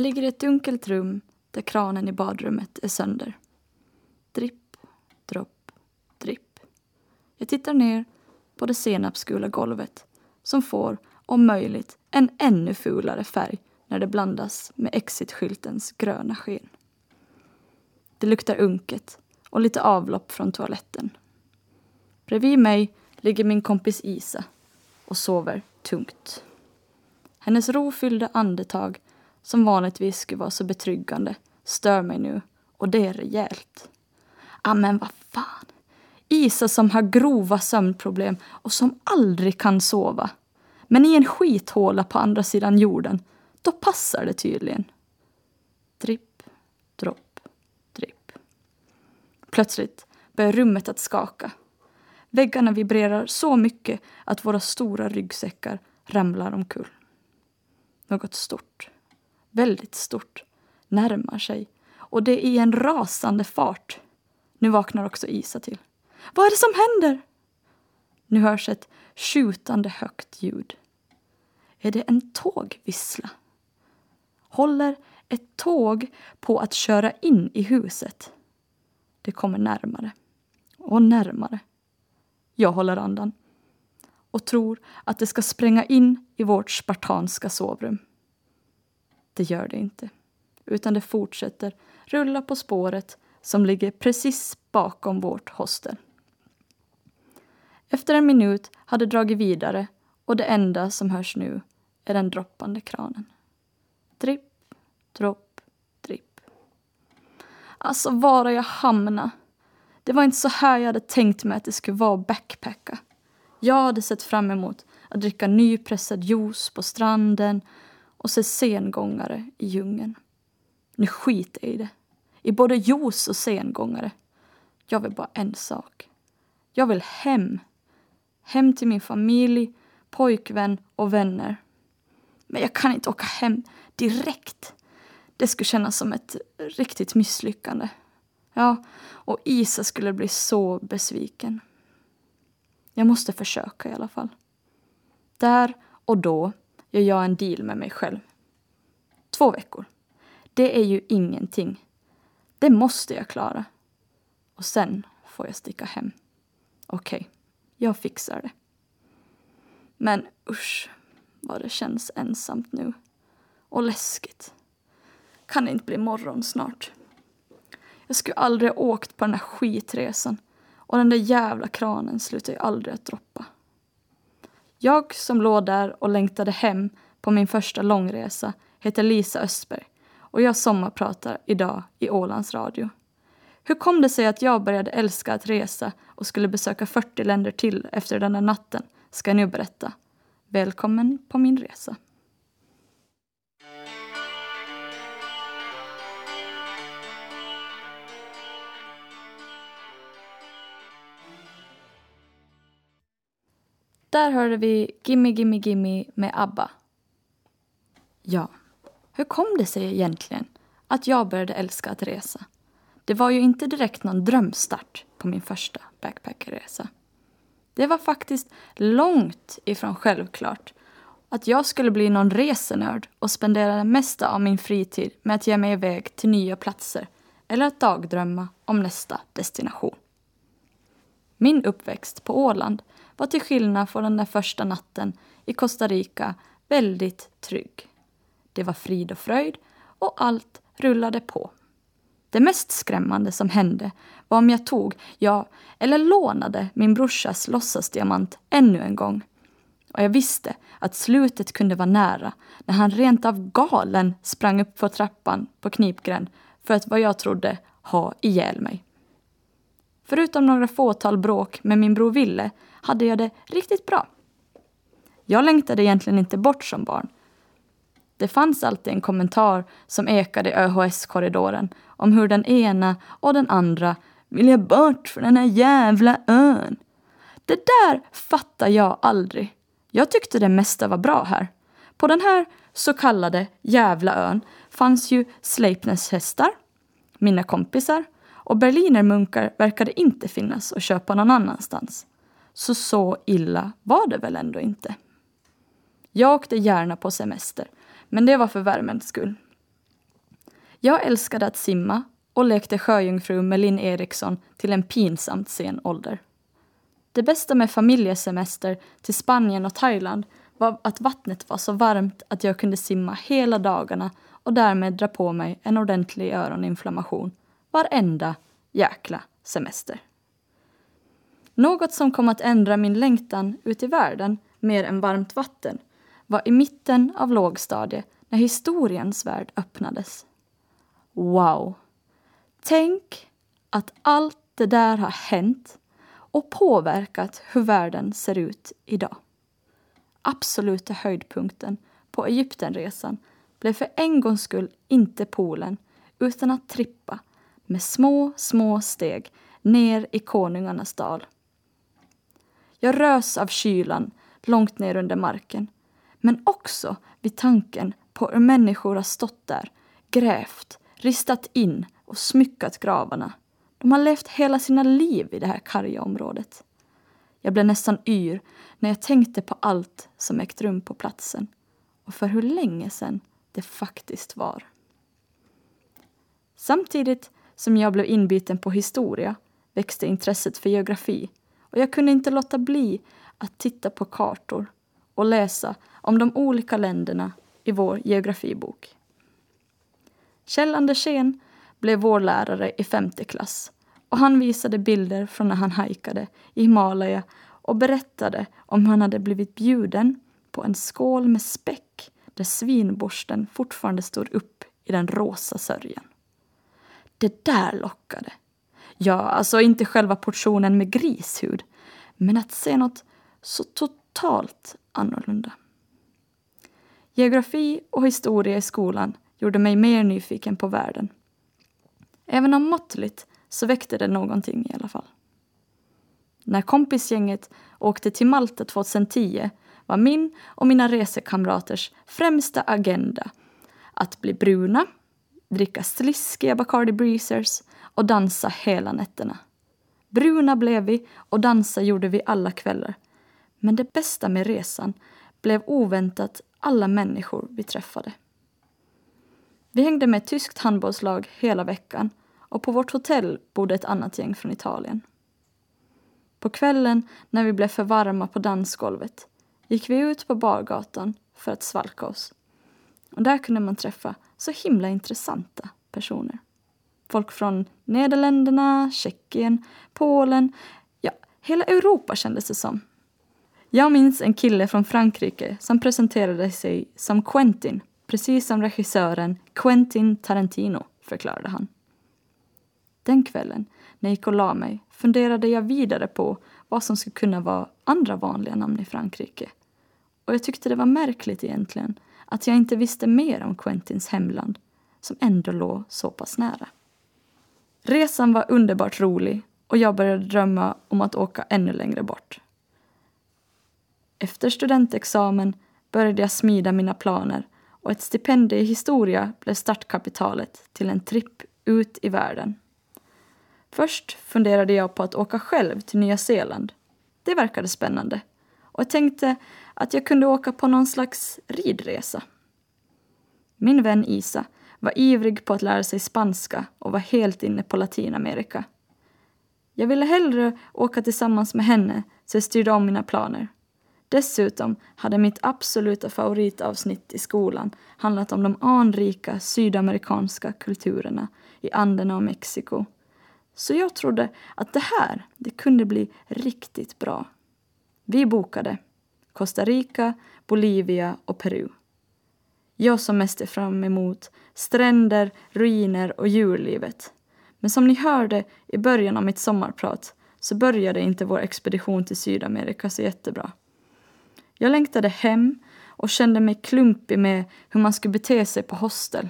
ligger i ett dunkelt rum där kranen i badrummet är sönder. Dripp, dropp, dripp. Jag tittar ner på det senapsgula golvet som får, om möjligt, en ännu fulare färg när det blandas med exitskyltens gröna sken. Det luktar unket och lite avlopp från toaletten. Bredvid mig ligger min kompis Isa och sover tungt. Hennes rofyllda andetag, som vanligtvis skulle vara så betryggande, stör mig nu och det är rejält. Ah, men vad fan! Isa som har grova sömnproblem och som aldrig kan sova. Men i en skithåla på andra sidan jorden, då passar det tydligen. Dripp, dropp, dripp. Plötsligt börjar rummet att skaka. Väggarna vibrerar så mycket att våra stora ryggsäckar ramlar omkull. Något stort, väldigt stort, närmar sig och det är i en rasande fart. Nu vaknar också Isa till. Vad är det som händer? Nu hörs ett skjutande högt ljud. Är det en tågvissla? Håller ett tåg på att köra in i huset? Det kommer närmare och närmare. Jag håller andan och tror att det ska spränga in i vårt spartanska sovrum. Det gör det inte, utan det fortsätter rulla på spåret som ligger precis bakom vårt hostel. Efter en minut hade dragit vidare och det enda som hörs nu är den droppande kranen. Dripp, dropp, dripp. Alltså, var har jag hamnat? Det var inte så här jag hade tänkt mig att det skulle vara att backpacka. Jag hade sett fram emot att dricka nypressad juice på stranden och se sengångare i djungeln. Nu skiter jag i det. I både juice och sengångare. Jag vill bara en sak. Jag vill hem. Hem till min familj, pojkvän och vänner. Men jag kan inte åka hem direkt. Det skulle kännas som ett riktigt misslyckande. Ja, och Isa skulle bli så besviken. Jag måste försöka i alla fall. Där och då gör jag en deal med mig själv. Två veckor. Det är ju ingenting. Det måste jag klara. Och sen får jag sticka hem. Okej, okay, jag fixar det. Men usch, vad det känns ensamt nu. Och läskigt. Kan det inte bli morgon snart? Jag skulle aldrig ha åkt på den här skitresan och den där jävla kranen slutar ju aldrig att droppa. Jag som låg där och längtade hem på min första långresa heter Lisa Östberg och jag sommarpratar idag i Ålands Radio. Hur kom det sig att jag började älska att resa och skulle besöka 40 länder till efter den där natten ska jag nu berätta. Välkommen på min resa. Där hörde vi Gimme Gimme Gimme med ABBA. Ja, hur kom det sig egentligen att jag började älska att resa? Det var ju inte direkt någon drömstart på min första backpackerresa. Det var faktiskt långt ifrån självklart att jag skulle bli någon resenörd och spendera det mesta av min fritid med att ge mig iväg till nya platser eller att dagdrömma om nästa destination. Min uppväxt på Åland var till skillnad från den där första natten i Costa Rica väldigt trygg. Det var frid och fröjd och allt rullade på. Det mest skrämmande som hände var om jag tog, ja, eller lånade min brorsas låtsasdiamant ännu en gång. Och jag visste att slutet kunde vara nära när han rent av galen sprang upp för trappan på knipgränd för att vad jag trodde ha ihjäl mig. Förutom några fåtal bråk med min bror Ville hade jag det riktigt bra. Jag längtade egentligen inte bort som barn. Det fanns alltid en kommentar som ekade i ÖHS-korridoren om hur den ena och den andra ville bort från den här jävla ön. Det där fattar jag aldrig. Jag tyckte det mesta var bra här. På den här så kallade jävla ön fanns ju Sleipneshästar, mina kompisar och berlinermunkar verkade inte finnas att köpa någon annanstans. Så så illa var det väl ändå inte. Jag åkte gärna på semester, men det var för värmens skull. Jag älskade att simma och lekte sjöjungfru med Linn Eriksson till en pinsamt sen ålder. Det bästa med familjesemester till Spanien och Thailand var att vattnet var så varmt att jag kunde simma hela dagarna och därmed dra på mig en ordentlig öroninflammation varenda jäkla semester. Något som kom att ändra min längtan ut i världen mer än varmt vatten var i mitten av lågstadiet när historiens värld öppnades. Wow! Tänk att allt det där har hänt och påverkat hur världen ser ut idag. Absoluta höjdpunkten på Egyptenresan blev för en gångs skull inte Polen utan att trippa med små, små steg ner i konungarnas dal. Jag rös av kylan långt ner under marken men också vid tanken på hur människor har stått där, grävt, ristat in och smyckat gravarna. De har levt hela sina liv i det här karga området. Jag blev nästan yr när jag tänkte på allt som ägt rum på platsen och för hur länge sedan det faktiskt var. Samtidigt som jag blev inbiten på historia växte intresset för geografi och jag kunde inte låta bli att titta på kartor och läsa om de olika länderna i vår geografibok. Kjell Andersén blev vår lärare i femte klass och han visade bilder från när han hajkade i Himalaya och berättade om hur han hade blivit bjuden på en skål med späck där svinborsten fortfarande stod upp i den rosa sörjan. Det där lockade. Ja, alltså inte själva portionen med grishud, men att se något så totalt annorlunda. Geografi och historia i skolan gjorde mig mer nyfiken på världen. Även om måttligt så väckte det någonting i alla fall. När kompisgänget åkte till Malta 2010 var min och mina resekamraters främsta agenda att bli bruna, dricka sliskiga Bacardi Breezers och dansa hela nätterna. Bruna blev vi och dansa gjorde vi alla kvällar. Men det bästa med resan blev oväntat alla människor vi träffade. Vi hängde med ett tyskt handbollslag hela veckan och på vårt hotell bodde ett annat gäng från Italien. På kvällen när vi blev för varma på dansgolvet gick vi ut på bargatan för att svalka oss. Och där kunde man träffa så himla intressanta personer. Folk från Nederländerna, Tjeckien, Polen, ja, hela Europa kändes det som. Jag minns en kille från Frankrike som presenterade sig som Quentin, precis som regissören Quentin Tarantino, förklarade han. Den kvällen, när jag gick och la mig, funderade jag vidare på vad som skulle kunna vara andra vanliga namn i Frankrike. Och jag tyckte det var märkligt egentligen att jag inte visste mer om Quentins hemland, som ändå låg så pass nära. Resan var underbart rolig och jag började drömma om att åka ännu längre bort. Efter studentexamen började jag smida mina planer och ett stipendium i historia blev startkapitalet till en tripp ut i världen. Först funderade jag på att åka själv till Nya Zeeland. Det verkade spännande och jag tänkte att jag kunde åka på någon slags ridresa. Min vän Isa var ivrig på att lära sig spanska och var helt inne på Latinamerika. Jag ville hellre åka tillsammans med henne så jag styrde om mina planer. Dessutom hade mitt absoluta favoritavsnitt i skolan handlat om de anrika sydamerikanska kulturerna i Anderna och Mexiko. Så jag trodde att det här, det kunde bli riktigt bra. Vi bokade Costa Rica, Bolivia och Peru. Jag som mest är fram emot stränder, ruiner och djurlivet. Men som ni hörde i början av mitt sommarprat så började inte vår expedition till Sydamerika så jättebra. Jag längtade hem och kände mig klumpig med hur man skulle bete sig på hostel.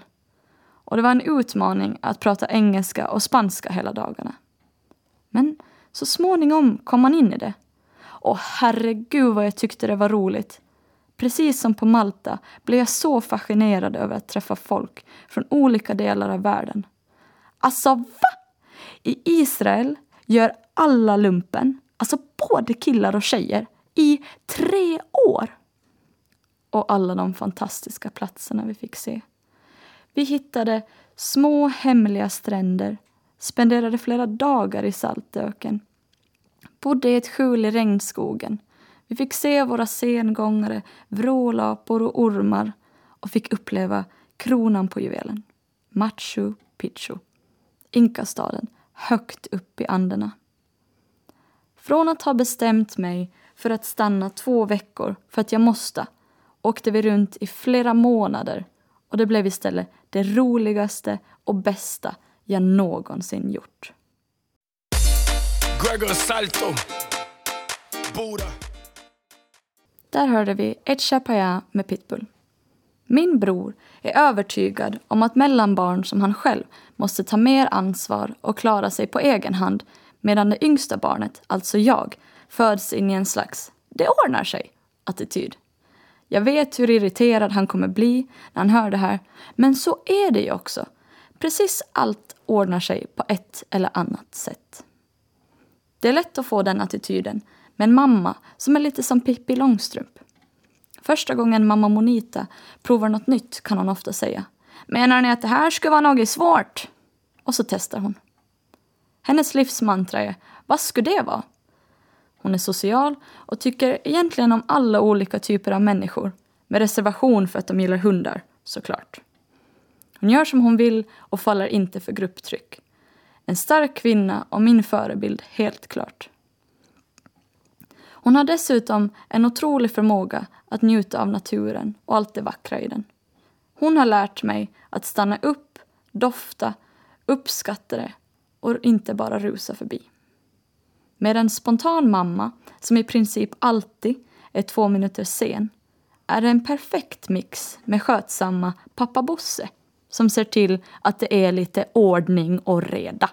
Och det var en utmaning att prata engelska och spanska hela dagarna. Men så småningom kom man in i det. Och herregud vad jag tyckte det var roligt. Precis som på Malta blev jag så fascinerad över att träffa folk från olika delar av världen. Alltså va? I Israel gör alla lumpen, alltså både killar och tjejer, i tre år. och alla de fantastiska platserna vi fick se. Vi hittade små hemliga stränder, spenderade flera dagar i saltöken, bodde i ett skjul i regnskogen. Vi fick se våra sengångare, vrålapor och ormar och fick uppleva kronan på juvelen, Machu Picchu, Inkastaden, högt upp i Anderna. Från att ha bestämt mig för att stanna två veckor för att jag måste åkte vi runt i flera månader och det blev istället det roligaste och bästa jag någonsin gjort. Gregor Salto. Bora. Där hörde vi Ed Chapaya med Pitbull. Min bror är övertygad om att mellanbarn som han själv måste ta mer ansvar och klara sig på egen hand medan det yngsta barnet, alltså jag, föds in i en slags det ordnar sig-attityd. Jag vet hur irriterad han kommer bli när han hör det här, men så är det ju också. Precis allt ordnar sig på ett eller annat sätt. Det är lätt att få den attityden med en mamma som är lite som Pippi Långstrump. Första gången mamma Monita provar något nytt kan hon ofta säga Menar ni att det här ska vara något svårt? Och så testar hon. Hennes livsmantra är Vad skulle det vara? Hon är social och tycker egentligen om alla olika typer av människor. Med reservation för att de gillar hundar, såklart. Hon gör som hon vill och faller inte för grupptryck. En stark kvinna och min förebild, helt klart. Hon har dessutom en otrolig förmåga att njuta av naturen och allt det vackra i den. Hon har lärt mig att stanna upp, dofta, uppskatta det och inte bara rusa förbi. Med en spontan mamma, som i princip alltid är två minuter sen, är det en perfekt mix med skötsamma pappa Bosse som ser till att det är lite ordning och reda.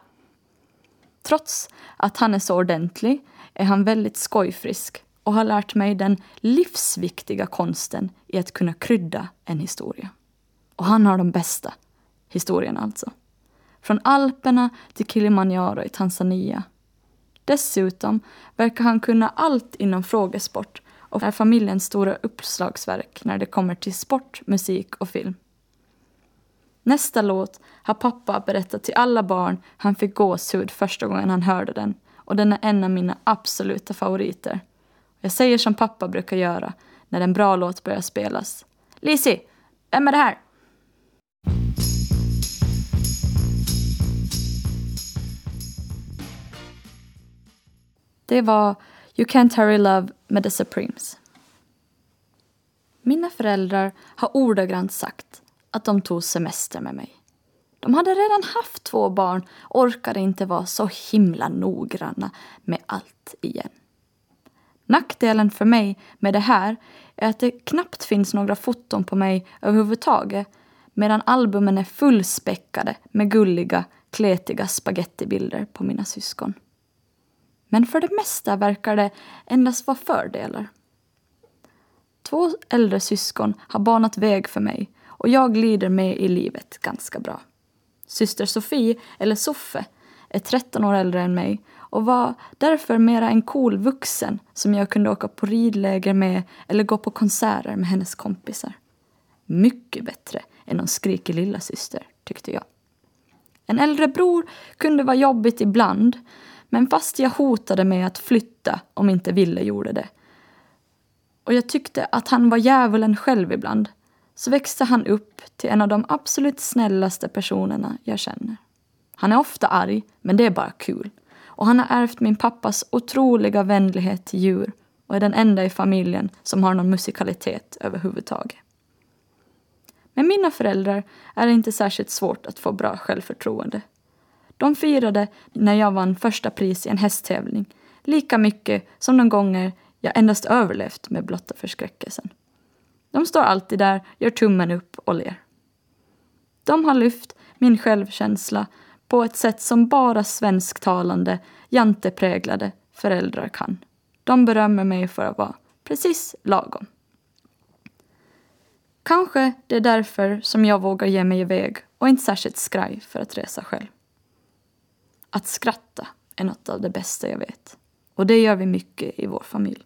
Trots att han är så ordentlig är han väldigt skojfrisk och har lärt mig den livsviktiga konsten i att kunna krydda en historia. Och han har de bästa historierna alltså. Från Alperna till Kilimanjaro i Tanzania Dessutom verkar han kunna allt inom frågesport och är familjens stora uppslagsverk när det kommer till sport, musik och film. Nästa låt har pappa berättat till alla barn han fick gåshud första gången han hörde den och den är en av mina absoluta favoriter. Jag säger som pappa brukar göra när en bra låt börjar spelas. Lizzie, vem är det här? Det var You Can't Hurry Love med The Supremes. Mina föräldrar har ordagrant sagt att de tog semester med mig. De hade redan haft två barn och orkade inte vara så himla noggranna med allt igen. Nackdelen för mig med det här är att det knappt finns några foton på mig överhuvudtaget medan albumen är fullspäckade med gulliga, kletiga spagettibilder på mina syskon. Men för det mesta verkar det endast vara fördelar. Två äldre syskon har banat väg för mig och jag glider med i livet ganska bra. Syster Sofie, eller Soffe, är 13 år äldre än mig och var därför mera en cool vuxen som jag kunde åka på ridläger med eller gå på konserter med hennes kompisar. Mycket bättre än någon skrikig lilla syster, tyckte jag. En äldre bror kunde vara jobbigt ibland men fast jag hotade med att flytta om inte Ville gjorde det och jag tyckte att han var djävulen själv ibland så växte han upp till en av de absolut snällaste personerna jag känner. Han är ofta arg, men det är bara kul. Och han har ärvt min pappas otroliga vänlighet till djur och är den enda i familjen som har någon musikalitet överhuvudtaget. Med mina föräldrar är det inte särskilt svårt att få bra självförtroende. De firade när jag vann första pris i en hästtävling lika mycket som de gånger jag endast överlevt med blotta förskräckelsen. De står alltid där, gör tummen upp och ler. De har lyft min självkänsla på ett sätt som bara svensktalande, jantepräglade föräldrar kan. De berömmer mig för att vara precis lagom. Kanske det är därför som jag vågar ge mig iväg och inte särskilt skraj för att resa själv. Att skratta är något av det bästa jag vet. Och det gör vi mycket i vår familj.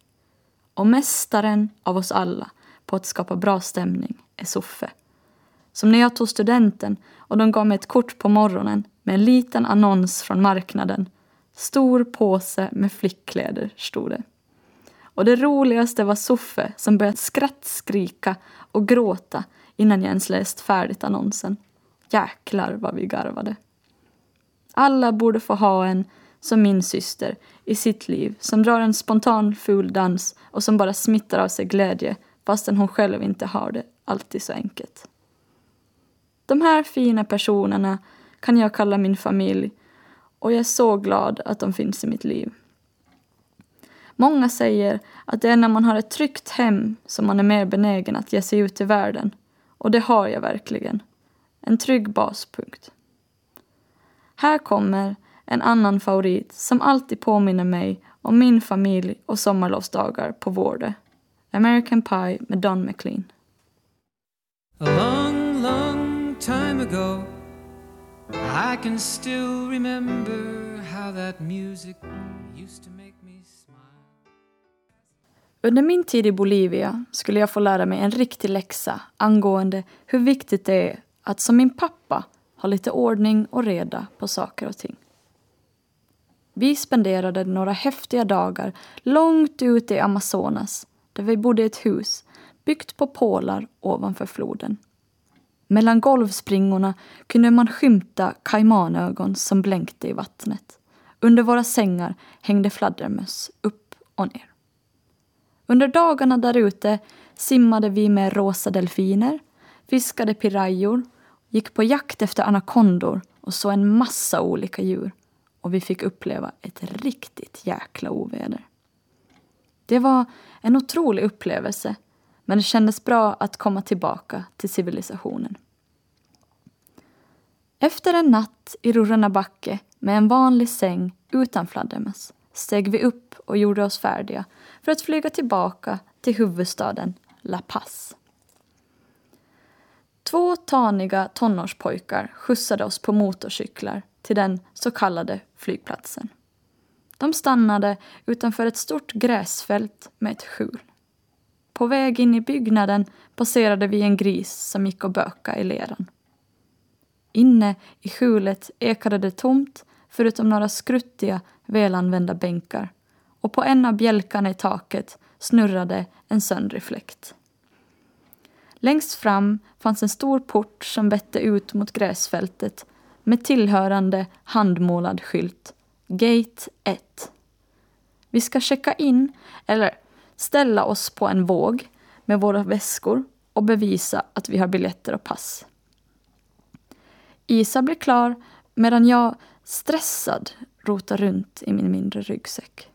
Och mästaren av oss alla på att skapa bra stämning är Soffe. Som när jag tog studenten och de gav mig ett kort på morgonen med en liten annons från marknaden. Stor påse med flickkläder, stod det. Och det roligaste var Soffe som började skrattskrika och gråta innan jag ens läst färdigt annonsen. Jäklar vad vi garvade. Alla borde få ha en, som min syster, i sitt liv som drar en spontan ful dans och som bara smittar av sig glädje fastän hon själv inte har det alltid så enkelt. De här fina personerna kan jag kalla min familj och jag är så glad att de finns i mitt liv. Många säger att det är när man har ett tryggt hem som man är mer benägen att ge sig ut i världen. Och det har jag verkligen. En trygg baspunkt. Här kommer en annan favorit som alltid påminner mig om min familj och sommarlovsdagar på Vårde. American Pie med Don McLean. A long, long time ago I can still remember how that music used to make me smile Under min tid i Bolivia skulle jag få lära mig en riktig läxa angående hur viktigt det är att som min pappa ha lite ordning och reda på saker och ting. Vi spenderade några häftiga dagar långt ute i Amazonas där vi bodde i ett hus byggt på pålar ovanför floden. Mellan golvspringorna kunde man skymta kajmanögon som blänkte i vattnet. Under våra sängar hängde fladdermöss upp och ner. Under dagarna där ute simmade vi med rosa delfiner, fiskade pirajor, gick på jakt efter anakondor och såg en massa olika djur. Och vi fick uppleva ett riktigt jäkla oväder. Det var en otrolig upplevelse men det kändes bra att komma tillbaka till civilisationen. Efter en natt i Rurrena backe med en vanlig säng utan fladdermöss steg vi upp och gjorde oss färdiga för att flyga tillbaka till huvudstaden La Paz. Två taniga tonårspojkar skjutsade oss på motorcyklar till den så kallade flygplatsen. De stannade utanför ett stort gräsfält med ett skjul. På väg in i byggnaden passerade vi en gris som gick och böka i leran. Inne i skjulet ekade det tomt förutom några skruttiga, välanvända bänkar och på en av bjälkarna i taket snurrade en söndrig fläkt. Längst fram fanns en stor port som vette ut mot gräsfältet med tillhörande handmålad skylt. Gate 1. Vi ska checka in, eller ställa oss på en våg med våra väskor och bevisa att vi har biljetter och pass. Isa blir klar medan jag, stressad, rotar runt i min mindre ryggsäck.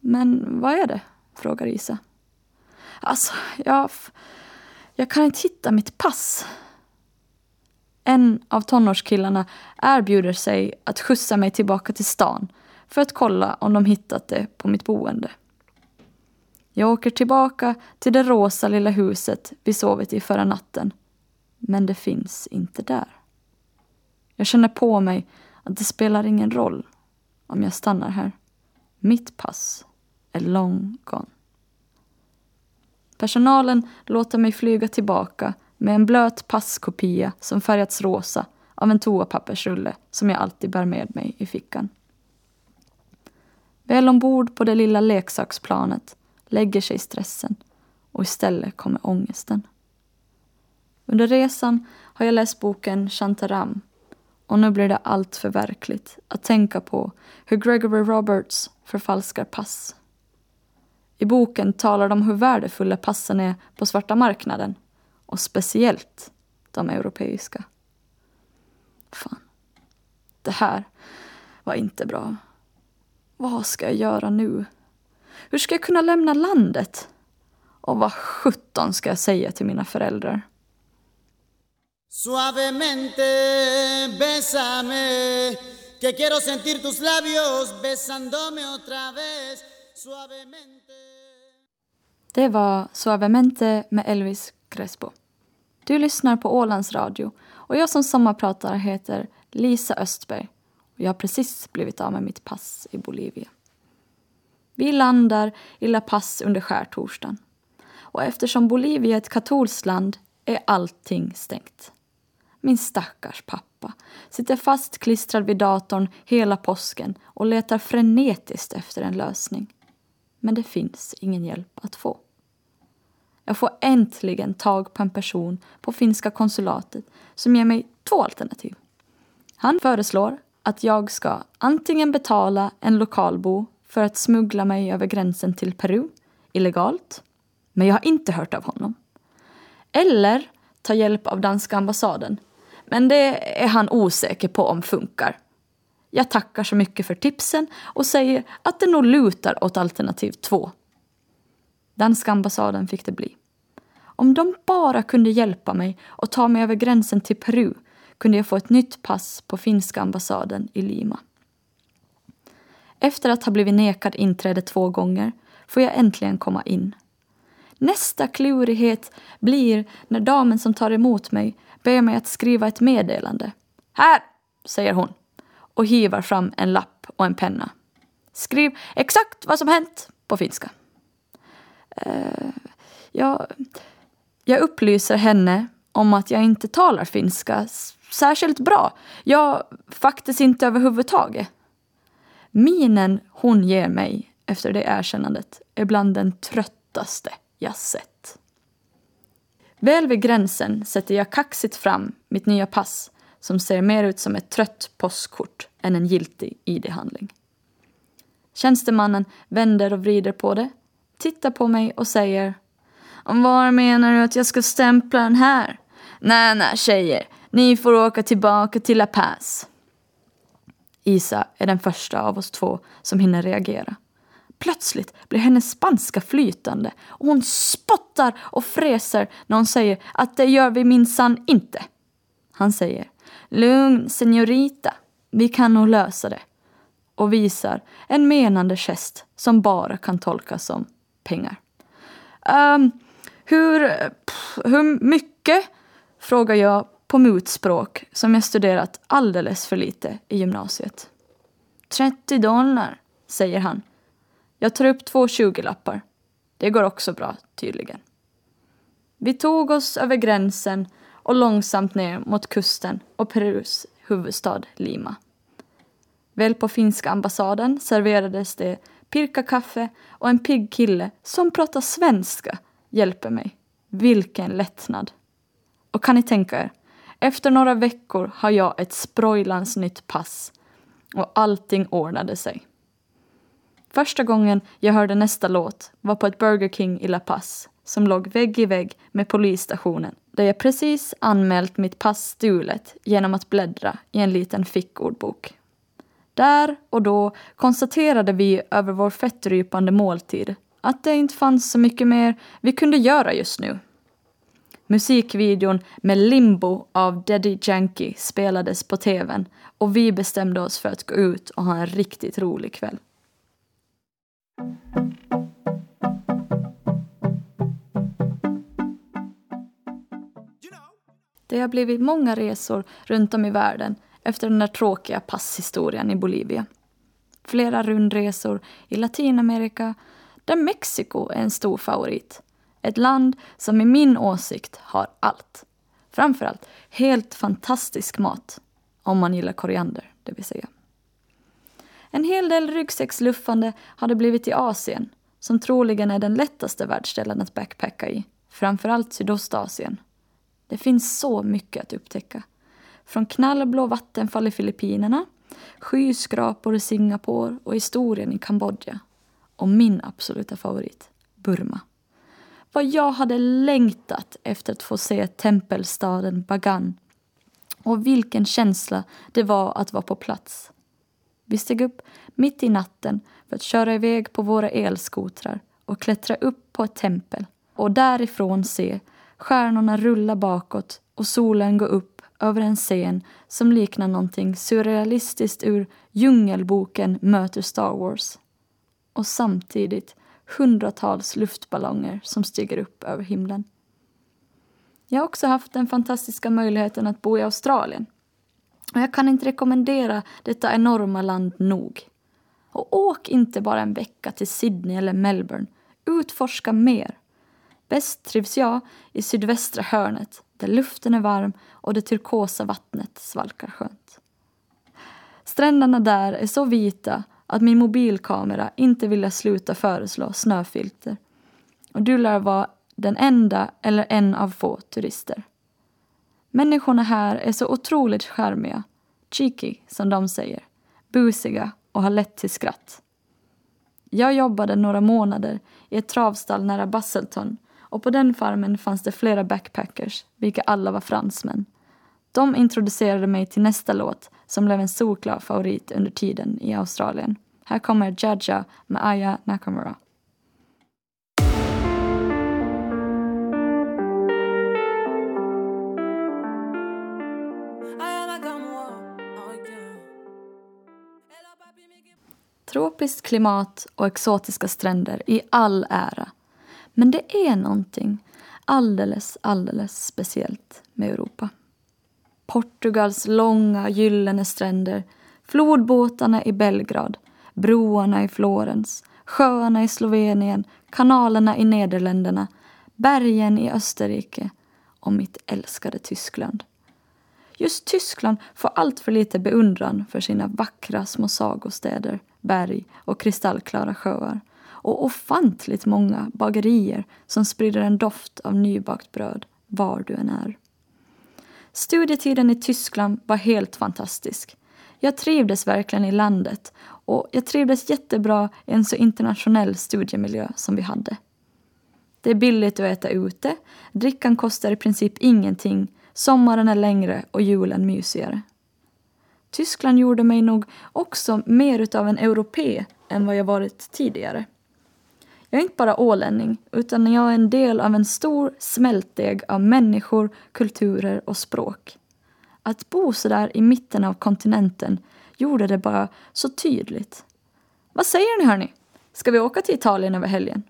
Men vad är det? frågar Isa. Alltså, jag, jag kan inte hitta mitt pass. En av tonårskillarna erbjuder sig att skjutsa mig tillbaka till stan för att kolla om de hittat det på mitt boende. Jag åker tillbaka till det rosa lilla huset vi sovit i förra natten. Men det finns inte där. Jag känner på mig att det spelar ingen roll om jag stannar här. Mitt pass är long gone. Personalen låter mig flyga tillbaka med en blöt passkopia som färgats rosa av en toapappersrulle som jag alltid bär med mig i fickan. Väl ombord på det lilla leksaksplanet lägger sig stressen och istället kommer ångesten. Under resan har jag läst boken Shantaram och nu blir det allt för verkligt att tänka på hur Gregory Roberts förfalskar pass. I boken talar de om hur värdefulla passen är på svarta marknaden och speciellt de europeiska. Fan. Det här var inte bra. Vad ska jag göra nu? Hur ska jag kunna lämna landet? Och vad sjutton ska jag säga till mina föräldrar? Suavemente bésame Que quiero sentir tus labios besándome otra vez Suavemente Det var Suavemente med Elvis Crespo. Du lyssnar på Ålands Radio och jag som sommarpratare heter Lisa Östberg och jag har precis blivit av med mitt pass i Bolivia. Vi landar i La Paz under skärtorsdagen. och eftersom Bolivia är ett katolskt land är allting stängt. Min stackars pappa sitter fastklistrad vid datorn hela påsken och letar frenetiskt efter en lösning. Men det finns ingen hjälp att få. Jag får äntligen tag på en person på finska konsulatet som ger mig två alternativ. Han föreslår att jag ska antingen betala en lokalbo för att smuggla mig över gränsen till Peru illegalt, men jag har inte hört av honom. Eller ta hjälp av danska ambassaden, men det är han osäker på om funkar. Jag tackar så mycket för tipsen och säger att det nog lutar åt alternativ två. Danska ambassaden fick det bli. Om de bara kunde hjälpa mig och ta mig över gränsen till Peru kunde jag få ett nytt pass på finska ambassaden i Lima. Efter att ha blivit nekad inträde två gånger får jag äntligen komma in. Nästa klurighet blir när damen som tar emot mig ber mig att skriva ett meddelande. Här, säger hon och hivar fram en lapp och en penna. Skriv exakt vad som hänt på finska. Eh, uh, jag, jag upplyser henne om att jag inte talar finska särskilt bra. Ja, faktiskt inte överhuvudtaget. Minen hon ger mig efter det erkännandet är bland den tröttaste jag sett. Väl vid gränsen sätter jag kaxigt fram mitt nya pass som ser mer ut som ett trött postkort än en giltig ID-handling. Tjänstemannen vänder och vrider på det, tittar på mig och säger var menar du att jag ska stämpla den här? Nej, nej tjejer, ni får åka tillbaka till La Paz. Isa är den första av oss två som hinner reagera. Plötsligt blir hennes spanska flytande och hon spottar och fräser när hon säger att det gör vi minsann inte. Han säger Lugn, senorita. Vi kan nog lösa det. Och visar en menande gest som bara kan tolkas som pengar. Um, hur, pff, hur mycket? Frågar jag på mutspråk som jag studerat alldeles för lite i gymnasiet. 30 dollar, säger han. Jag tar upp två 20-lappar. Det går också bra, tydligen. Vi tog oss över gränsen och långsamt ner mot kusten och Perus huvudstad Lima. Väl på finska ambassaden serverades det pirkakaffe och en pigg kille som pratar svenska hjälper mig. Vilken lättnad! Och kan ni tänka er, efter några veckor har jag ett sprojlans nytt pass och allting ordnade sig. Första gången jag hörde nästa låt var på ett Burger King i La Paz som låg vägg i vägg med polisstationen där jag precis anmält mitt pass stulet genom att bläddra i en liten fickordbok. Där och då konstaterade vi över vår fettrypande måltid att det inte fanns så mycket mer vi kunde göra just nu. Musikvideon med Limbo av Daddy Yankee spelades på tvn och vi bestämde oss för att gå ut och ha en riktigt rolig kväll. Det har blivit många resor runt om i världen efter den där tråkiga passhistorien i Bolivia. Flera rundresor i Latinamerika, där Mexiko är en stor favorit. Ett land som i min åsikt har allt. Framförallt helt fantastisk mat, om man gillar koriander, det vill säga. En hel del ryggsäcksluffande har det blivit i Asien, som troligen är den lättaste världsdelen att backpacka i, framförallt Sydostasien. Det finns så mycket att upptäcka. Från knallblå vattenfall i Filippinerna, skyskrapor i Singapore och historien i Kambodja. Och min absoluta favorit, Burma. Vad jag hade längtat efter att få se tempelstaden Bagan. Och vilken känsla det var att vara på plats. Vi steg upp mitt i natten för att köra iväg på våra elskotrar och klättra upp på ett tempel och därifrån se stjärnorna rulla bakåt och solen gå upp över en scen som liknar någonting surrealistiskt ur Djungelboken möter Star Wars. Och samtidigt hundratals luftballonger som stiger upp över himlen. Jag har också haft den fantastiska möjligheten att bo i Australien. Och jag kan inte rekommendera detta enorma land nog. Och åk inte bara en vecka till Sydney eller Melbourne. Utforska mer. Bäst trivs jag i sydvästra hörnet där luften är varm och det turkosa vattnet svalkar skönt. Stränderna där är så vita att min mobilkamera inte ville sluta föreslå snöfilter. Och du lär vara den enda eller en av få turister. Människorna här är så otroligt charmiga, cheeky som de säger, busiga och har lätt till skratt. Jag jobbade några månader i ett travstall nära Busselton och på den farmen fanns det flera backpackers, vilka alla var fransmän. De introducerade mig till nästa låt som blev en solklar favorit under tiden i Australien. Här kommer Jaja med Aya Nakamura. Tropiskt klimat och exotiska stränder i all ära. Men det är någonting alldeles, alldeles speciellt med Europa. Portugals långa gyllene stränder, flodbåtarna i Belgrad, broarna i Florens, sjöarna i Slovenien, kanalerna i Nederländerna, bergen i Österrike och mitt älskade Tyskland. Just Tyskland får allt för lite beundran för sina vackra små sagostäder, berg och kristallklara sjöar och ofantligt många bagerier som sprider en doft av nybakt bröd var du än är. Studietiden i Tyskland var helt fantastisk. Jag trivdes verkligen i landet och jag trivdes jättebra i en så internationell studiemiljö som vi hade. Det är billigt att äta ute, drickan kostar i princip ingenting, sommaren är längre och julen mysigare. Tyskland gjorde mig nog också mer utav en europé än vad jag varit tidigare. Jag är inte bara ålänning, utan jag är en del av en stor smältdeg av människor, kulturer och språk. Att bo så där i mitten av kontinenten gjorde det bara så tydligt. Vad säger ni hörni? Ska vi åka till Italien över helgen?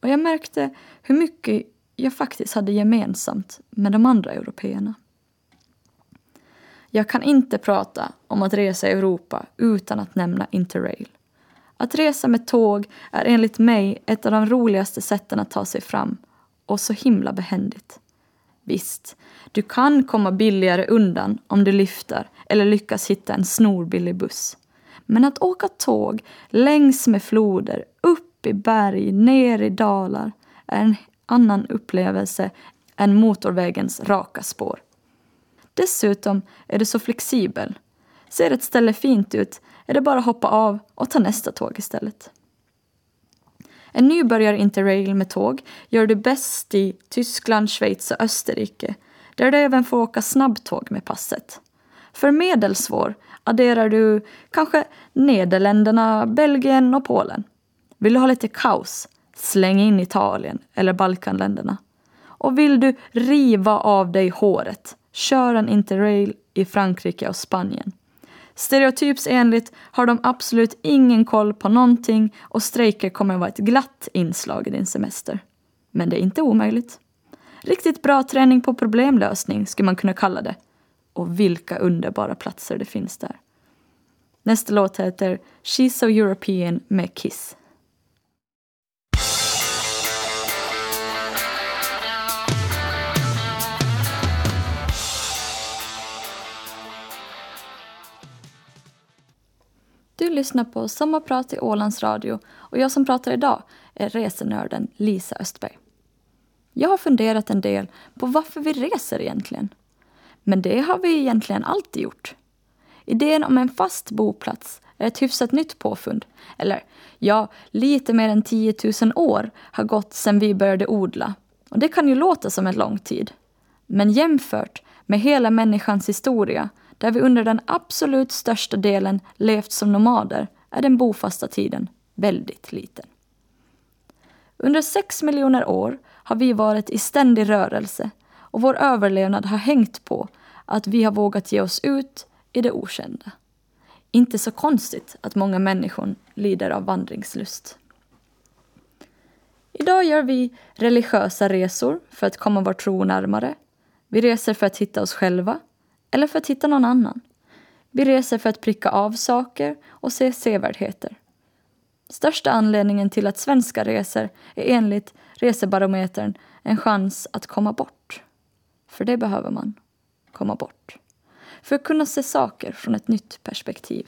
Och jag märkte hur mycket jag faktiskt hade gemensamt med de andra européerna. Jag kan inte prata om att resa i Europa utan att nämna Interrail. Att resa med tåg är enligt mig ett av de roligaste sätten att ta sig fram och så himla behändigt. Visst, du kan komma billigare undan om du lyfter eller lyckas hitta en snorbillig buss. Men att åka tåg längs med floder, upp i berg, ner i dalar är en annan upplevelse än motorvägens raka spår. Dessutom är du så flexibel. Ser ett ställe fint ut är det bara att hoppa av och ta nästa tåg istället. En nybörjar-interrail med tåg gör du bäst i Tyskland, Schweiz och Österrike där du även får åka snabbtåg med passet. För medelsvår adderar du kanske Nederländerna, Belgien och Polen. Vill du ha lite kaos? Släng in Italien eller Balkanländerna. Och vill du riva av dig håret? Kör en interrail i Frankrike och Spanien. Stereotypsenligt har de absolut ingen koll på någonting och strejker kommer att vara ett glatt inslag i din semester. Men det är inte omöjligt. Riktigt bra träning på problemlösning skulle man kunna kalla det. Och vilka underbara platser det finns där. Nästa låt heter She's So European med Kiss. Du lyssnar på Sommarprat i Ålands Radio och jag som pratar idag är resenörden Lisa Östberg. Jag har funderat en del på varför vi reser egentligen. Men det har vi egentligen alltid gjort. Idén om en fast boplats är ett hyfsat nytt påfund. Eller ja, lite mer än 10 000 år har gått sedan vi började odla. Och det kan ju låta som en lång tid. Men jämfört med hela människans historia där vi under den absolut största delen levt som nomader är den bofasta tiden väldigt liten. Under sex miljoner år har vi varit i ständig rörelse och vår överlevnad har hängt på att vi har vågat ge oss ut i det okända. Inte så konstigt att många människor lider av vandringslust. Idag gör vi religiösa resor för att komma vår tro närmare. Vi reser för att hitta oss själva eller för att hitta någon annan. Vi reser för att pricka av saker och se sevärdheter. Största anledningen till att svenskar reser är enligt resebarometern, en chans att komma bort. För det behöver man. Komma bort. För att kunna se saker från ett nytt perspektiv.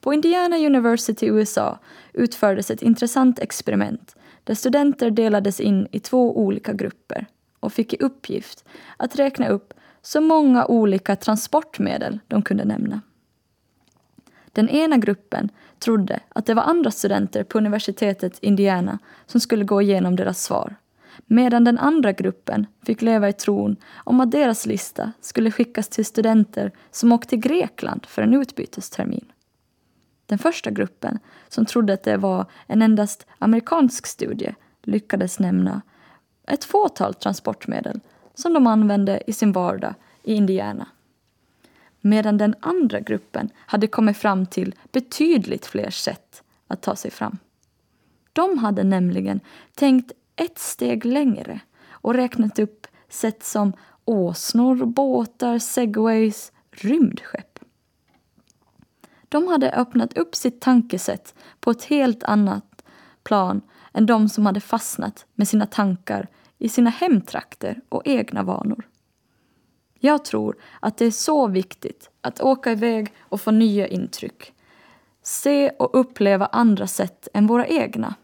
På Indiana University i USA utfördes ett intressant experiment där studenter delades in i två olika grupper och fick i uppgift att räkna upp så många olika transportmedel de kunde nämna. Den ena gruppen trodde att det var andra studenter på universitetet Indiana som skulle gå igenom deras svar medan den andra gruppen fick leva i tron om att deras lista skulle skickas till studenter som åkt till Grekland för en utbytestermin. Den första gruppen, som trodde att det var en endast amerikansk studie, lyckades nämna ett fåtal transportmedel som de använde i sin vardag i Indiana. Medan den andra gruppen hade kommit fram till betydligt fler sätt att ta sig fram. De hade nämligen tänkt ett steg längre och räknat upp sätt som åsnor, båtar, segways, rymdskepp. De hade öppnat upp sitt tankesätt på ett helt annat plan än de som hade fastnat med sina tankar i sina hemtrakter och egna vanor. Jag tror att det är så viktigt att åka iväg och få nya intryck. Se och uppleva andra sätt än våra egna.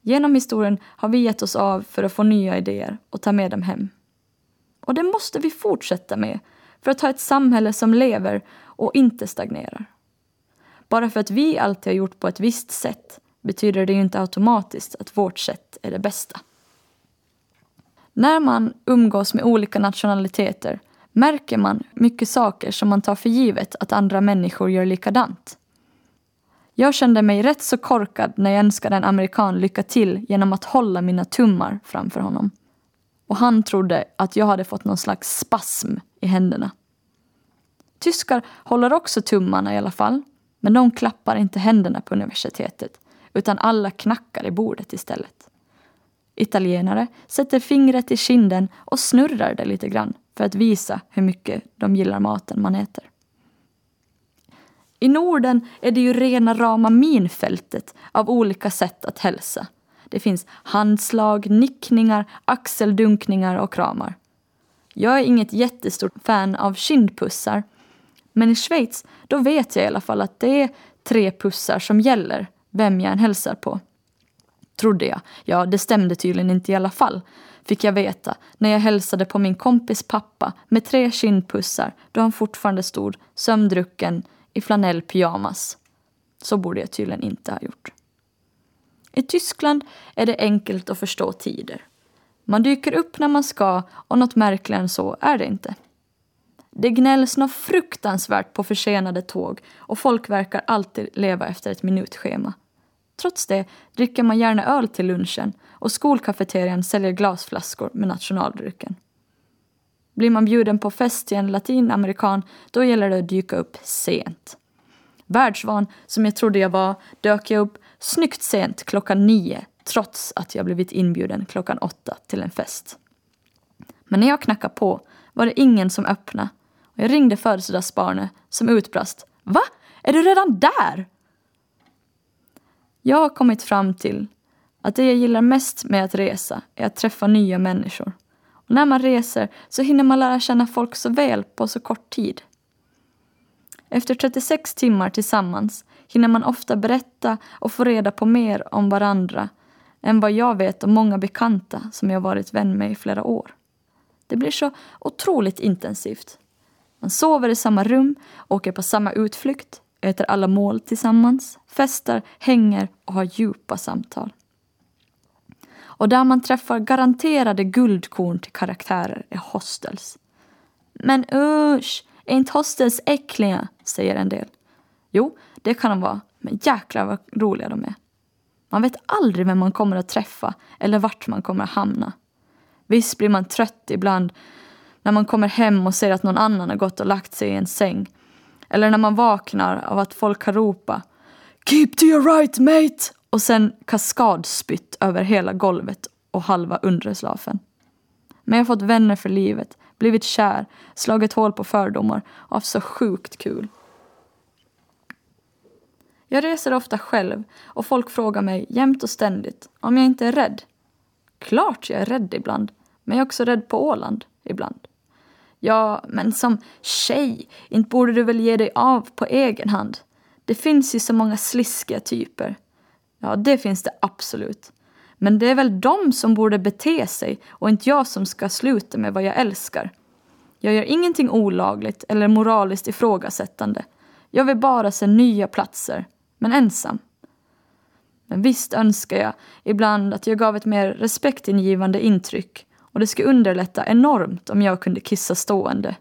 Genom historien har vi gett oss av för att få nya idéer och ta med dem hem. Och det måste vi fortsätta med för att ha ett samhälle som lever och inte stagnerar. Bara för att vi alltid har gjort på ett visst sätt betyder det ju inte automatiskt att vårt sätt är det bästa. När man umgås med olika nationaliteter märker man mycket saker som man tar för givet att andra människor gör likadant. Jag kände mig rätt så korkad när jag önskade en amerikan lycka till genom att hålla mina tummar framför honom. Och han trodde att jag hade fått någon slags spasm i händerna. Tyskar håller också tummarna i alla fall, men de klappar inte händerna på universitetet, utan alla knackar i bordet istället. Italienare sätter fingret i kinden och snurrar det lite grann för att visa hur mycket de gillar maten man äter. I Norden är det ju rena rama minfältet av olika sätt att hälsa. Det finns handslag, nickningar, axeldunkningar och kramar. Jag är inget jättestort fan av kindpussar. Men i Schweiz, då vet jag i alla fall att det är tre pussar som gäller, vem jag än hälsar på. Trodde jag. Ja, det stämde tydligen inte i alla fall. Fick jag veta när jag hälsade på min kompis pappa med tre kindpussar då han fortfarande stod sömndrucken i flanellpyjamas. Så borde jag tydligen inte ha gjort. I Tyskland är det enkelt att förstå tider. Man dyker upp när man ska och något märkligare än så är det inte. Det gnälls något fruktansvärt på försenade tåg och folk verkar alltid leva efter ett minutschema. Trots det dricker man gärna öl till lunchen och skolkafeterian säljer glasflaskor med nationaldrycken. Blir man bjuden på fest till en latinamerikan, då gäller det att dyka upp sent. Världsvan, som jag trodde jag var, dök jag upp snyggt sent klockan nio trots att jag blivit inbjuden klockan åtta till en fest. Men när jag knackade på var det ingen som öppnade och jag ringde födelsedagsbarnet som utbrast Va? Är du redan där? Jag har kommit fram till att det jag gillar mest med att resa är att träffa nya människor. Och när man reser så hinner man lära känna folk så väl på så kort tid. Efter 36 timmar tillsammans hinner man ofta berätta och få reda på mer om varandra än vad jag vet om många bekanta som jag varit vän med i flera år. Det blir så otroligt intensivt. Man sover i samma rum, åker på samma utflykt, äter alla mål tillsammans, festar, hänger och har djupa samtal. Och där man träffar garanterade guldkorn till karaktärer är hostels. Men usch, är inte hostels äckliga? säger en del. Jo, det kan de vara, men jäklar vad roliga de är. Man vet aldrig vem man kommer att träffa eller vart man kommer att hamna. Visst blir man trött ibland när man kommer hem och ser att någon annan har gått och lagt sig i en säng. Eller när man vaknar av att folk har ropat Keep to your right mate! och sen kaskadspytt över hela golvet och halva underslafen. Men jag har fått vänner för livet, blivit kär, slagit hål på fördomar och haft så sjukt kul. Jag reser ofta själv och folk frågar mig jämt och ständigt om jag inte är rädd. Klart jag är rädd ibland, men jag är också rädd på Åland ibland. Ja, men som tjej, inte borde du väl ge dig av på egen hand? Det finns ju så många sliskiga typer. Ja, det finns det absolut. Men det är väl de som borde bete sig och inte jag som ska sluta med vad jag älskar. Jag gör ingenting olagligt eller moraliskt ifrågasättande. Jag vill bara se nya platser, men ensam. Men visst önskar jag ibland att jag gav ett mer respektingivande intryck och det skulle underlätta enormt om jag kunde kissa stående.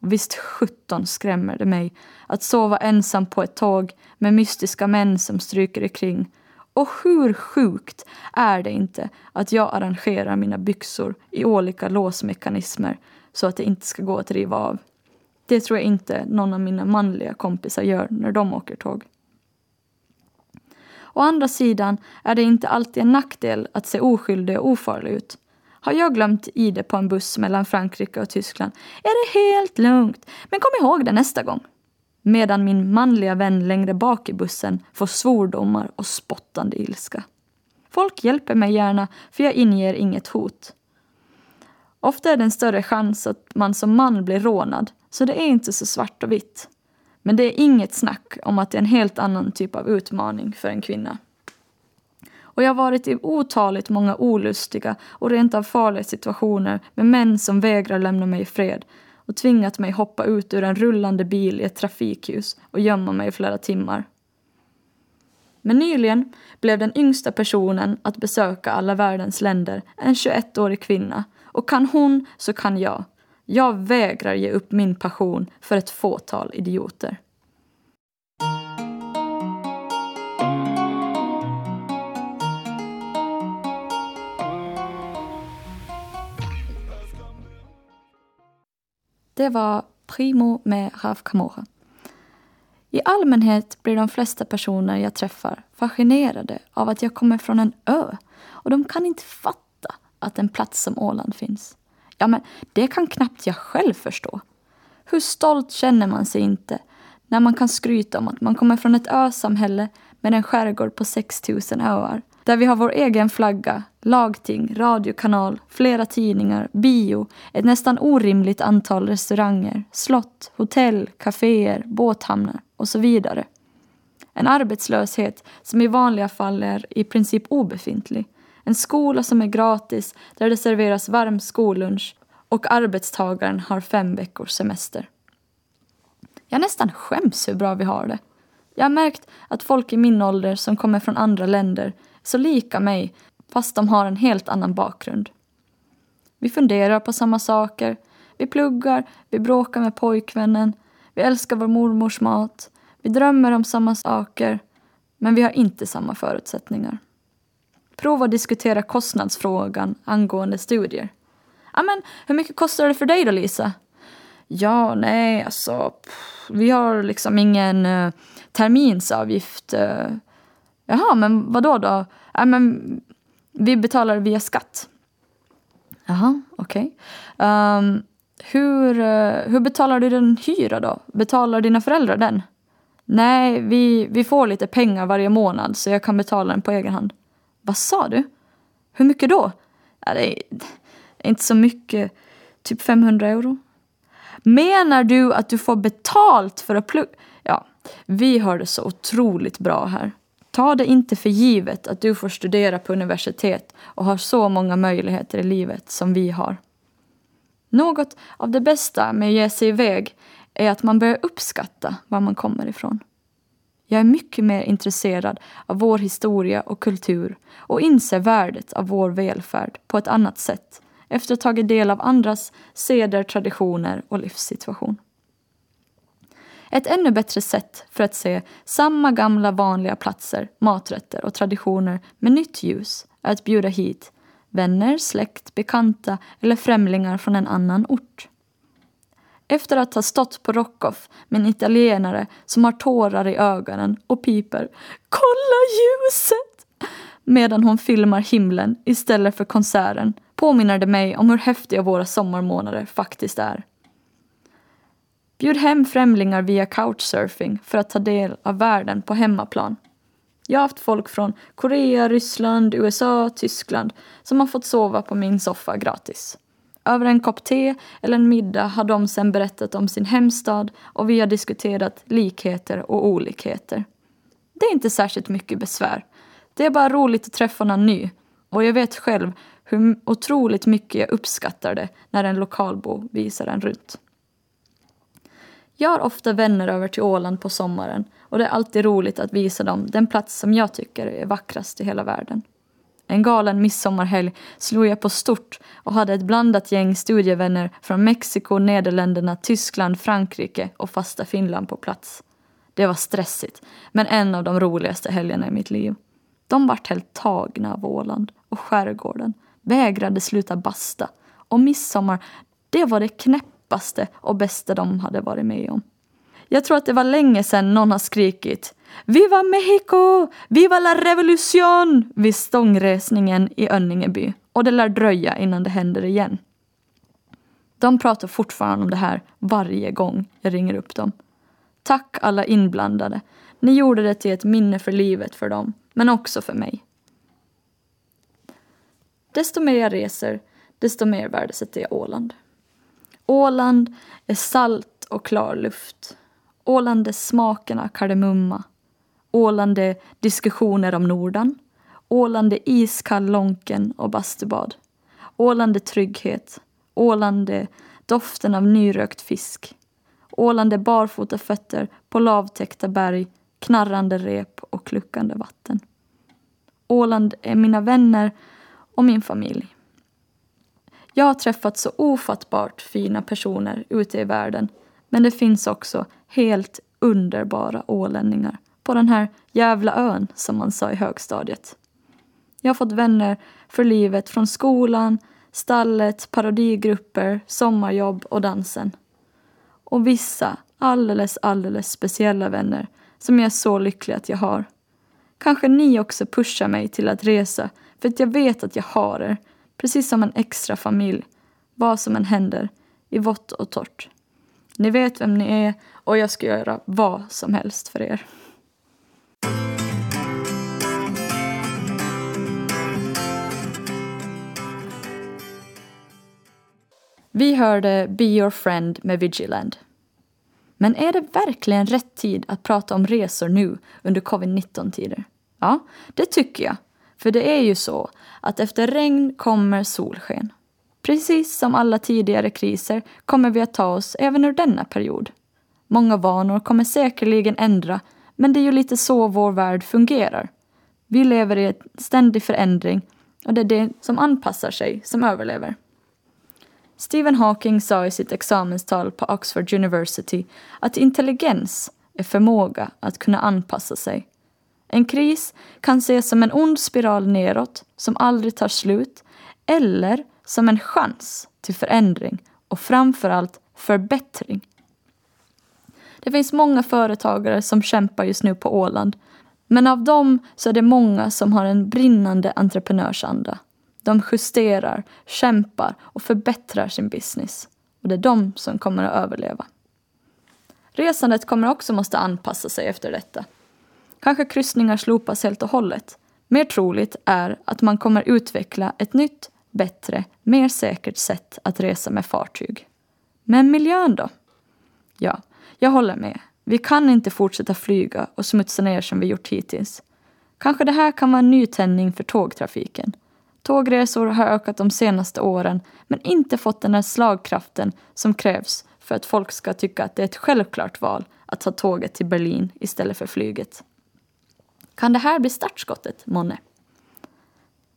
Och visst sjutton skrämmer det mig att sova ensam på ett tåg med mystiska män som stryker kring. Och hur sjukt är det inte att jag arrangerar mina byxor i olika låsmekanismer så att det inte ska gå att riva av. Det tror jag inte någon av mina manliga kompisar gör när de åker tåg. Å andra sidan är det inte alltid en nackdel att se oskyldig och ofarlig ut. Har jag glömt ID på en buss mellan Frankrike och Tyskland är det helt lugnt, men kom ihåg det nästa gång. Medan min manliga vän längre bak i bussen får svordomar och spottande ilska. Folk hjälper mig gärna för jag inger inget hot. Ofta är det en större chans att man som man blir rånad, så det är inte så svart och vitt. Men det är inget snack om att det är en helt annan typ av utmaning för en kvinna. Och jag har varit i otaligt många olustiga och rent av farliga situationer med män som vägrar lämna mig i fred och tvingat mig hoppa ut ur en rullande bil i ett trafikljus och gömma mig i flera timmar. Men nyligen blev den yngsta personen att besöka alla världens länder en 21-årig kvinna och kan hon så kan jag. Jag vägrar ge upp min passion för ett fåtal idioter. Det var Primo med Rav Camora. I allmänhet blir de flesta personer jag träffar fascinerade av att jag kommer från en ö och de kan inte fatta att en plats som Åland finns. Ja, men det kan knappt jag själv förstå. Hur stolt känner man sig inte när man kan skryta om att man kommer från ett ösamhälle med en skärgård på 6000 öar där vi har vår egen flagga, lagting, radiokanal, flera tidningar, bio, ett nästan orimligt antal restauranger, slott, hotell, kaféer, båthamnar och så vidare. En arbetslöshet som i vanliga fall är i princip obefintlig. En skola som är gratis, där det serveras varm skollunch och arbetstagaren har fem veckors semester. Jag nästan skäms hur bra vi har det. Jag har märkt att folk i min ålder som kommer från andra länder så lika mig fast de har en helt annan bakgrund. Vi funderar på samma saker, vi pluggar, vi bråkar med pojkvännen, vi älskar vår mormors mat, vi drömmer om samma saker, men vi har inte samma förutsättningar. Prova att diskutera kostnadsfrågan angående studier. Ja, men hur mycket kostar det för dig då, Lisa? Ja, nej, alltså, pff, vi har liksom ingen uh, terminsavgift. Uh, Jaha, men vad då? då? Ja, men vi betalar via skatt. Jaha, okej. Okay. Um, hur, uh, hur betalar du din hyra då? Betalar dina föräldrar den? Nej, vi, vi får lite pengar varje månad så jag kan betala den på egen hand. Vad sa du? Hur mycket då? Ja, det är inte så mycket. Typ 500 euro. Menar du att du får betalt för att plugga? Ja, vi har det så otroligt bra här. Ta det inte för givet att du får studera på universitet och har så många möjligheter i livet som vi har. Något av det bästa med att ge sig iväg är att man börjar uppskatta var man kommer ifrån. Jag är mycket mer intresserad av vår historia och kultur och inser värdet av vår välfärd på ett annat sätt efter att ha tagit del av andras seder, traditioner och livssituation. Ett ännu bättre sätt för att se samma gamla vanliga platser, maträtter och traditioner med nytt ljus är att bjuda hit vänner, släkt, bekanta eller främlingar från en annan ort. Efter att ha stått på Rockoff med en italienare som har tårar i ögonen och piper ”Kolla ljuset!” medan hon filmar himlen istället för konserten påminner det mig om hur häftiga våra sommarmånader faktiskt är. Bjud hem främlingar via couchsurfing för att ta del av världen på hemmaplan. Jag har haft folk från Korea, Ryssland, USA, Tyskland som har fått sova på min soffa gratis. Över en kopp te eller en middag har de sen berättat om sin hemstad och vi har diskuterat likheter och olikheter. Det är inte särskilt mycket besvär. Det är bara roligt att träffa någon ny och jag vet själv hur otroligt mycket jag uppskattar det när en lokalbo visar en runt. Jag har ofta vänner över till Åland på sommaren och det är alltid roligt att visa dem den plats som jag tycker är vackrast i hela världen. En galen midsommarhelg slog jag på stort och hade ett blandat gäng studievänner från Mexiko, Nederländerna, Tyskland, Frankrike och fasta Finland på plats. Det var stressigt, men en av de roligaste helgerna i mitt liv. De vart helt tagna av Åland och skärgården, vägrade sluta basta och midsommar, det var det djupaste och bästa de hade varit med om. Jag tror att det var länge sedan någon har skrikit Viva Mexico! Viva la revolution! vid stångresningen i Önningeby och det lär dröja innan det händer igen. De pratar fortfarande om det här varje gång jag ringer upp dem. Tack alla inblandade. Ni gjorde det till ett minne för livet för dem, men också för mig. Desto mer jag reser, desto mer värdesätter jag Åland. Åland är salt och klar luft. Åland är smaken av kardemumma. Åland är diskussioner om Nordan. Åland är iskall Lonken och bastubad. Åland är trygghet. Åland är doften av nyrökt fisk. Åland är barfota fötter på lavtäckta berg, knarrande rep och kluckande vatten. Åland är mina vänner och min familj. Jag har träffat så ofattbart fina personer ute i världen men det finns också helt underbara ålänningar på den här jävla ön som man sa i högstadiet. Jag har fått vänner för livet från skolan, stallet, parodigrupper, sommarjobb och dansen. Och vissa alldeles, alldeles speciella vänner som jag är så lycklig att jag har. Kanske ni också pushar mig till att resa för att jag vet att jag har er, precis som en extra familj, vad som än händer, i vått och torrt. Ni vet vem ni är och jag ska göra vad som helst för er. Vi hörde Be Your Friend med Vigiland. Men är det verkligen rätt tid att prata om resor nu under covid-19-tider? Ja, det tycker jag. För det är ju så att efter regn kommer solsken. Precis som alla tidigare kriser kommer vi att ta oss även ur denna period. Många vanor kommer säkerligen ändra, men det är ju lite så vår värld fungerar. Vi lever i en ständig förändring och det är det som anpassar sig som överlever. Stephen Hawking sa i sitt examenstal på Oxford University att intelligens är förmåga att kunna anpassa sig. En kris kan ses som en ond spiral neråt som aldrig tar slut eller som en chans till förändring och framförallt förbättring. Det finns många företagare som kämpar just nu på Åland men av dem så är det många som har en brinnande entreprenörsanda. De justerar, kämpar och förbättrar sin business. Och det är de som kommer att överleva. Resandet kommer också måste anpassa sig efter detta. Kanske kryssningar slopas helt och hållet. Mer troligt är att man kommer utveckla ett nytt, bättre, mer säkert sätt att resa med fartyg. Men miljön då? Ja, jag håller med. Vi kan inte fortsätta flyga och smutsa ner som vi gjort hittills. Kanske det här kan vara en nytändning för tågtrafiken. Tågresor har ökat de senaste åren men inte fått den här slagkraften som krävs för att folk ska tycka att det är ett självklart val att ta tåget till Berlin istället för flyget. Kan det här bli startskottet, månne?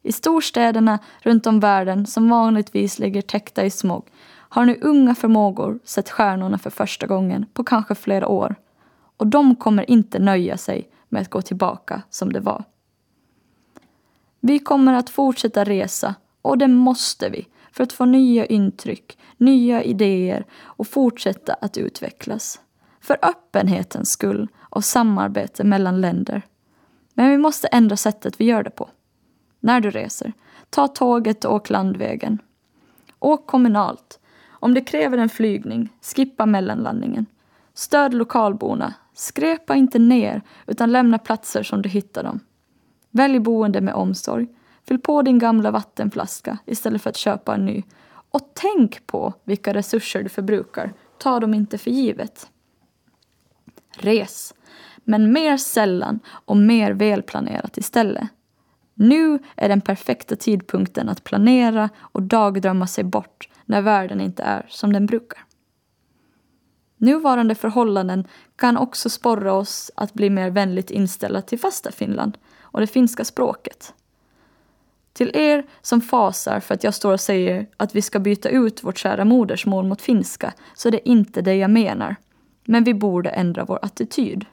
I storstäderna runt om världen som vanligtvis ligger täckta i smog har nu unga förmågor sett stjärnorna för första gången på kanske flera år. Och de kommer inte nöja sig med att gå tillbaka som det var. Vi kommer att fortsätta resa och det måste vi för att få nya intryck, nya idéer och fortsätta att utvecklas. För öppenhetens skull och samarbete mellan länder. Men vi måste ändra sättet vi gör det på. När du reser, ta tåget och åk landvägen. Åk kommunalt. Om det kräver en flygning, skippa mellanlandningen. Stöd lokalborna. Skräpa inte ner, utan lämna platser som du hittar dem. Välj boende med omsorg. Fyll på din gamla vattenflaska istället för att köpa en ny. Och tänk på vilka resurser du förbrukar. Ta dem inte för givet. Res, men mer sällan och mer välplanerat istället. Nu är den perfekta tidpunkten att planera och dagdrömma sig bort när världen inte är som den brukar. Nuvarande förhållanden kan också sporra oss att bli mer vänligt inställda till fasta Finland och det finska språket. Till er som fasar för att jag står och säger att vi ska byta ut vårt kära modersmål mot finska så är det inte det jag menar. Men vi borde ändra vår attityd.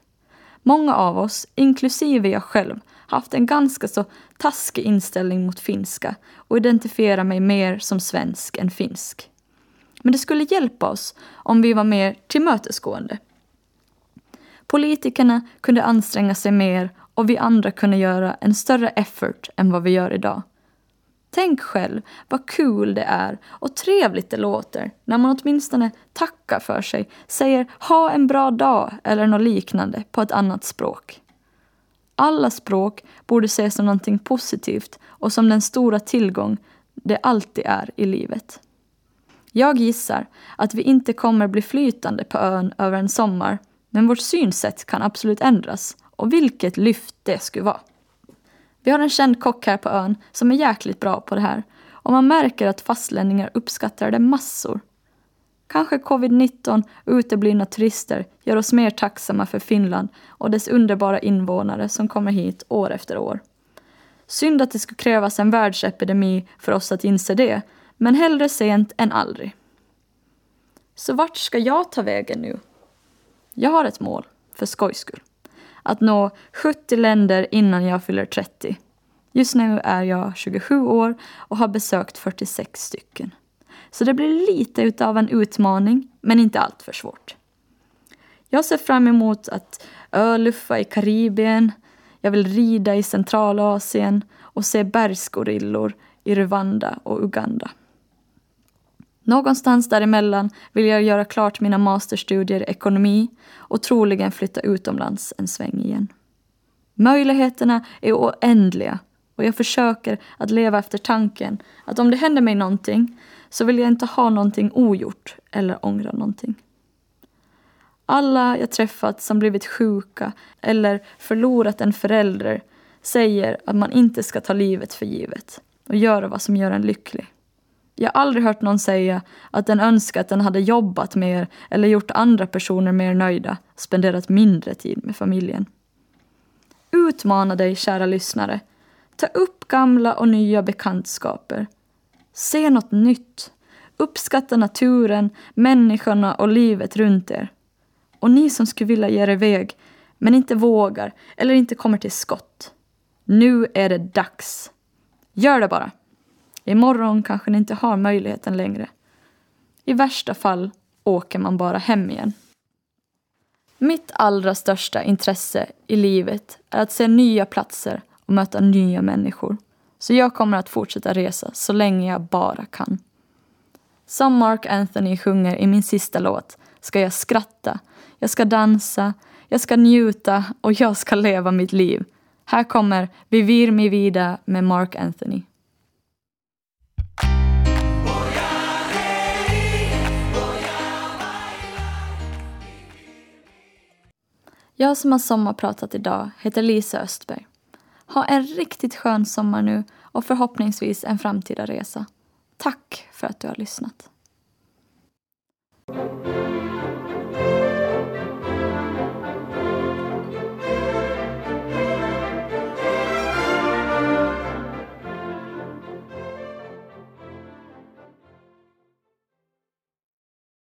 Många av oss, inklusive jag själv, haft en ganska så taskig inställning mot finska och identifierar mig mer som svensk än finsk. Men det skulle hjälpa oss om vi var mer tillmötesgående. Politikerna kunde anstränga sig mer och vi andra kunde göra en större effort än vad vi gör idag. Tänk själv vad kul det är och trevligt det låter när man åtminstone tackar för sig, säger ha en bra dag eller något liknande på ett annat språk. Alla språk borde ses som någonting positivt och som den stora tillgång det alltid är i livet. Jag gissar att vi inte kommer bli flytande på ön över en sommar, men vårt synsätt kan absolut ändras. Och vilket lyft det skulle vara! Vi har en känd kock här på ön som är jäkligt bra på det här och man märker att fastlänningar uppskattar det massor. Kanske covid-19 och uteblivna turister gör oss mer tacksamma för Finland och dess underbara invånare som kommer hit år efter år. Synd att det skulle krävas en världsepidemi för oss att inse det, men hellre sent än aldrig. Så vart ska jag ta vägen nu? Jag har ett mål, för skojs skull. Att nå 70 länder innan jag fyller 30. Just nu är jag 27 år och har besökt 46 stycken. Så det blir lite utav en utmaning, men inte allt för svårt. Jag ser fram emot att öluffa i Karibien, jag vill rida i Centralasien och se bergsgorillor i Rwanda och Uganda. Någonstans däremellan vill jag göra klart mina masterstudier i ekonomi och troligen flytta utomlands en sväng igen. Möjligheterna är oändliga och jag försöker att leva efter tanken att om det händer mig någonting så vill jag inte ha någonting ogjort eller ångra någonting. Alla jag träffat som blivit sjuka eller förlorat en förälder säger att man inte ska ta livet för givet och göra vad som gör en lycklig. Jag har aldrig hört någon säga att den önskar att den hade jobbat mer eller gjort andra personer mer nöjda, spenderat mindre tid med familjen. Utmana dig, kära lyssnare. Ta upp gamla och nya bekantskaper. Se något nytt. Uppskatta naturen, människorna och livet runt er. Och ni som skulle vilja ge er iväg, men inte vågar eller inte kommer till skott. Nu är det dags. Gör det bara. Imorgon kanske ni inte har möjligheten längre. I värsta fall åker man bara hem igen. Mitt allra största intresse i livet är att se nya platser och möta nya människor. Så jag kommer att fortsätta resa så länge jag bara kan. Som Mark Anthony sjunger i min sista låt ska jag skratta, jag ska dansa, jag ska njuta och jag ska leva mitt liv. Här kommer Vivir mi vida med Mark Anthony. Jag som har sommarpratat idag heter Lisa Östberg. Ha en riktigt skön sommar nu och förhoppningsvis en framtida resa. Tack för att du har lyssnat.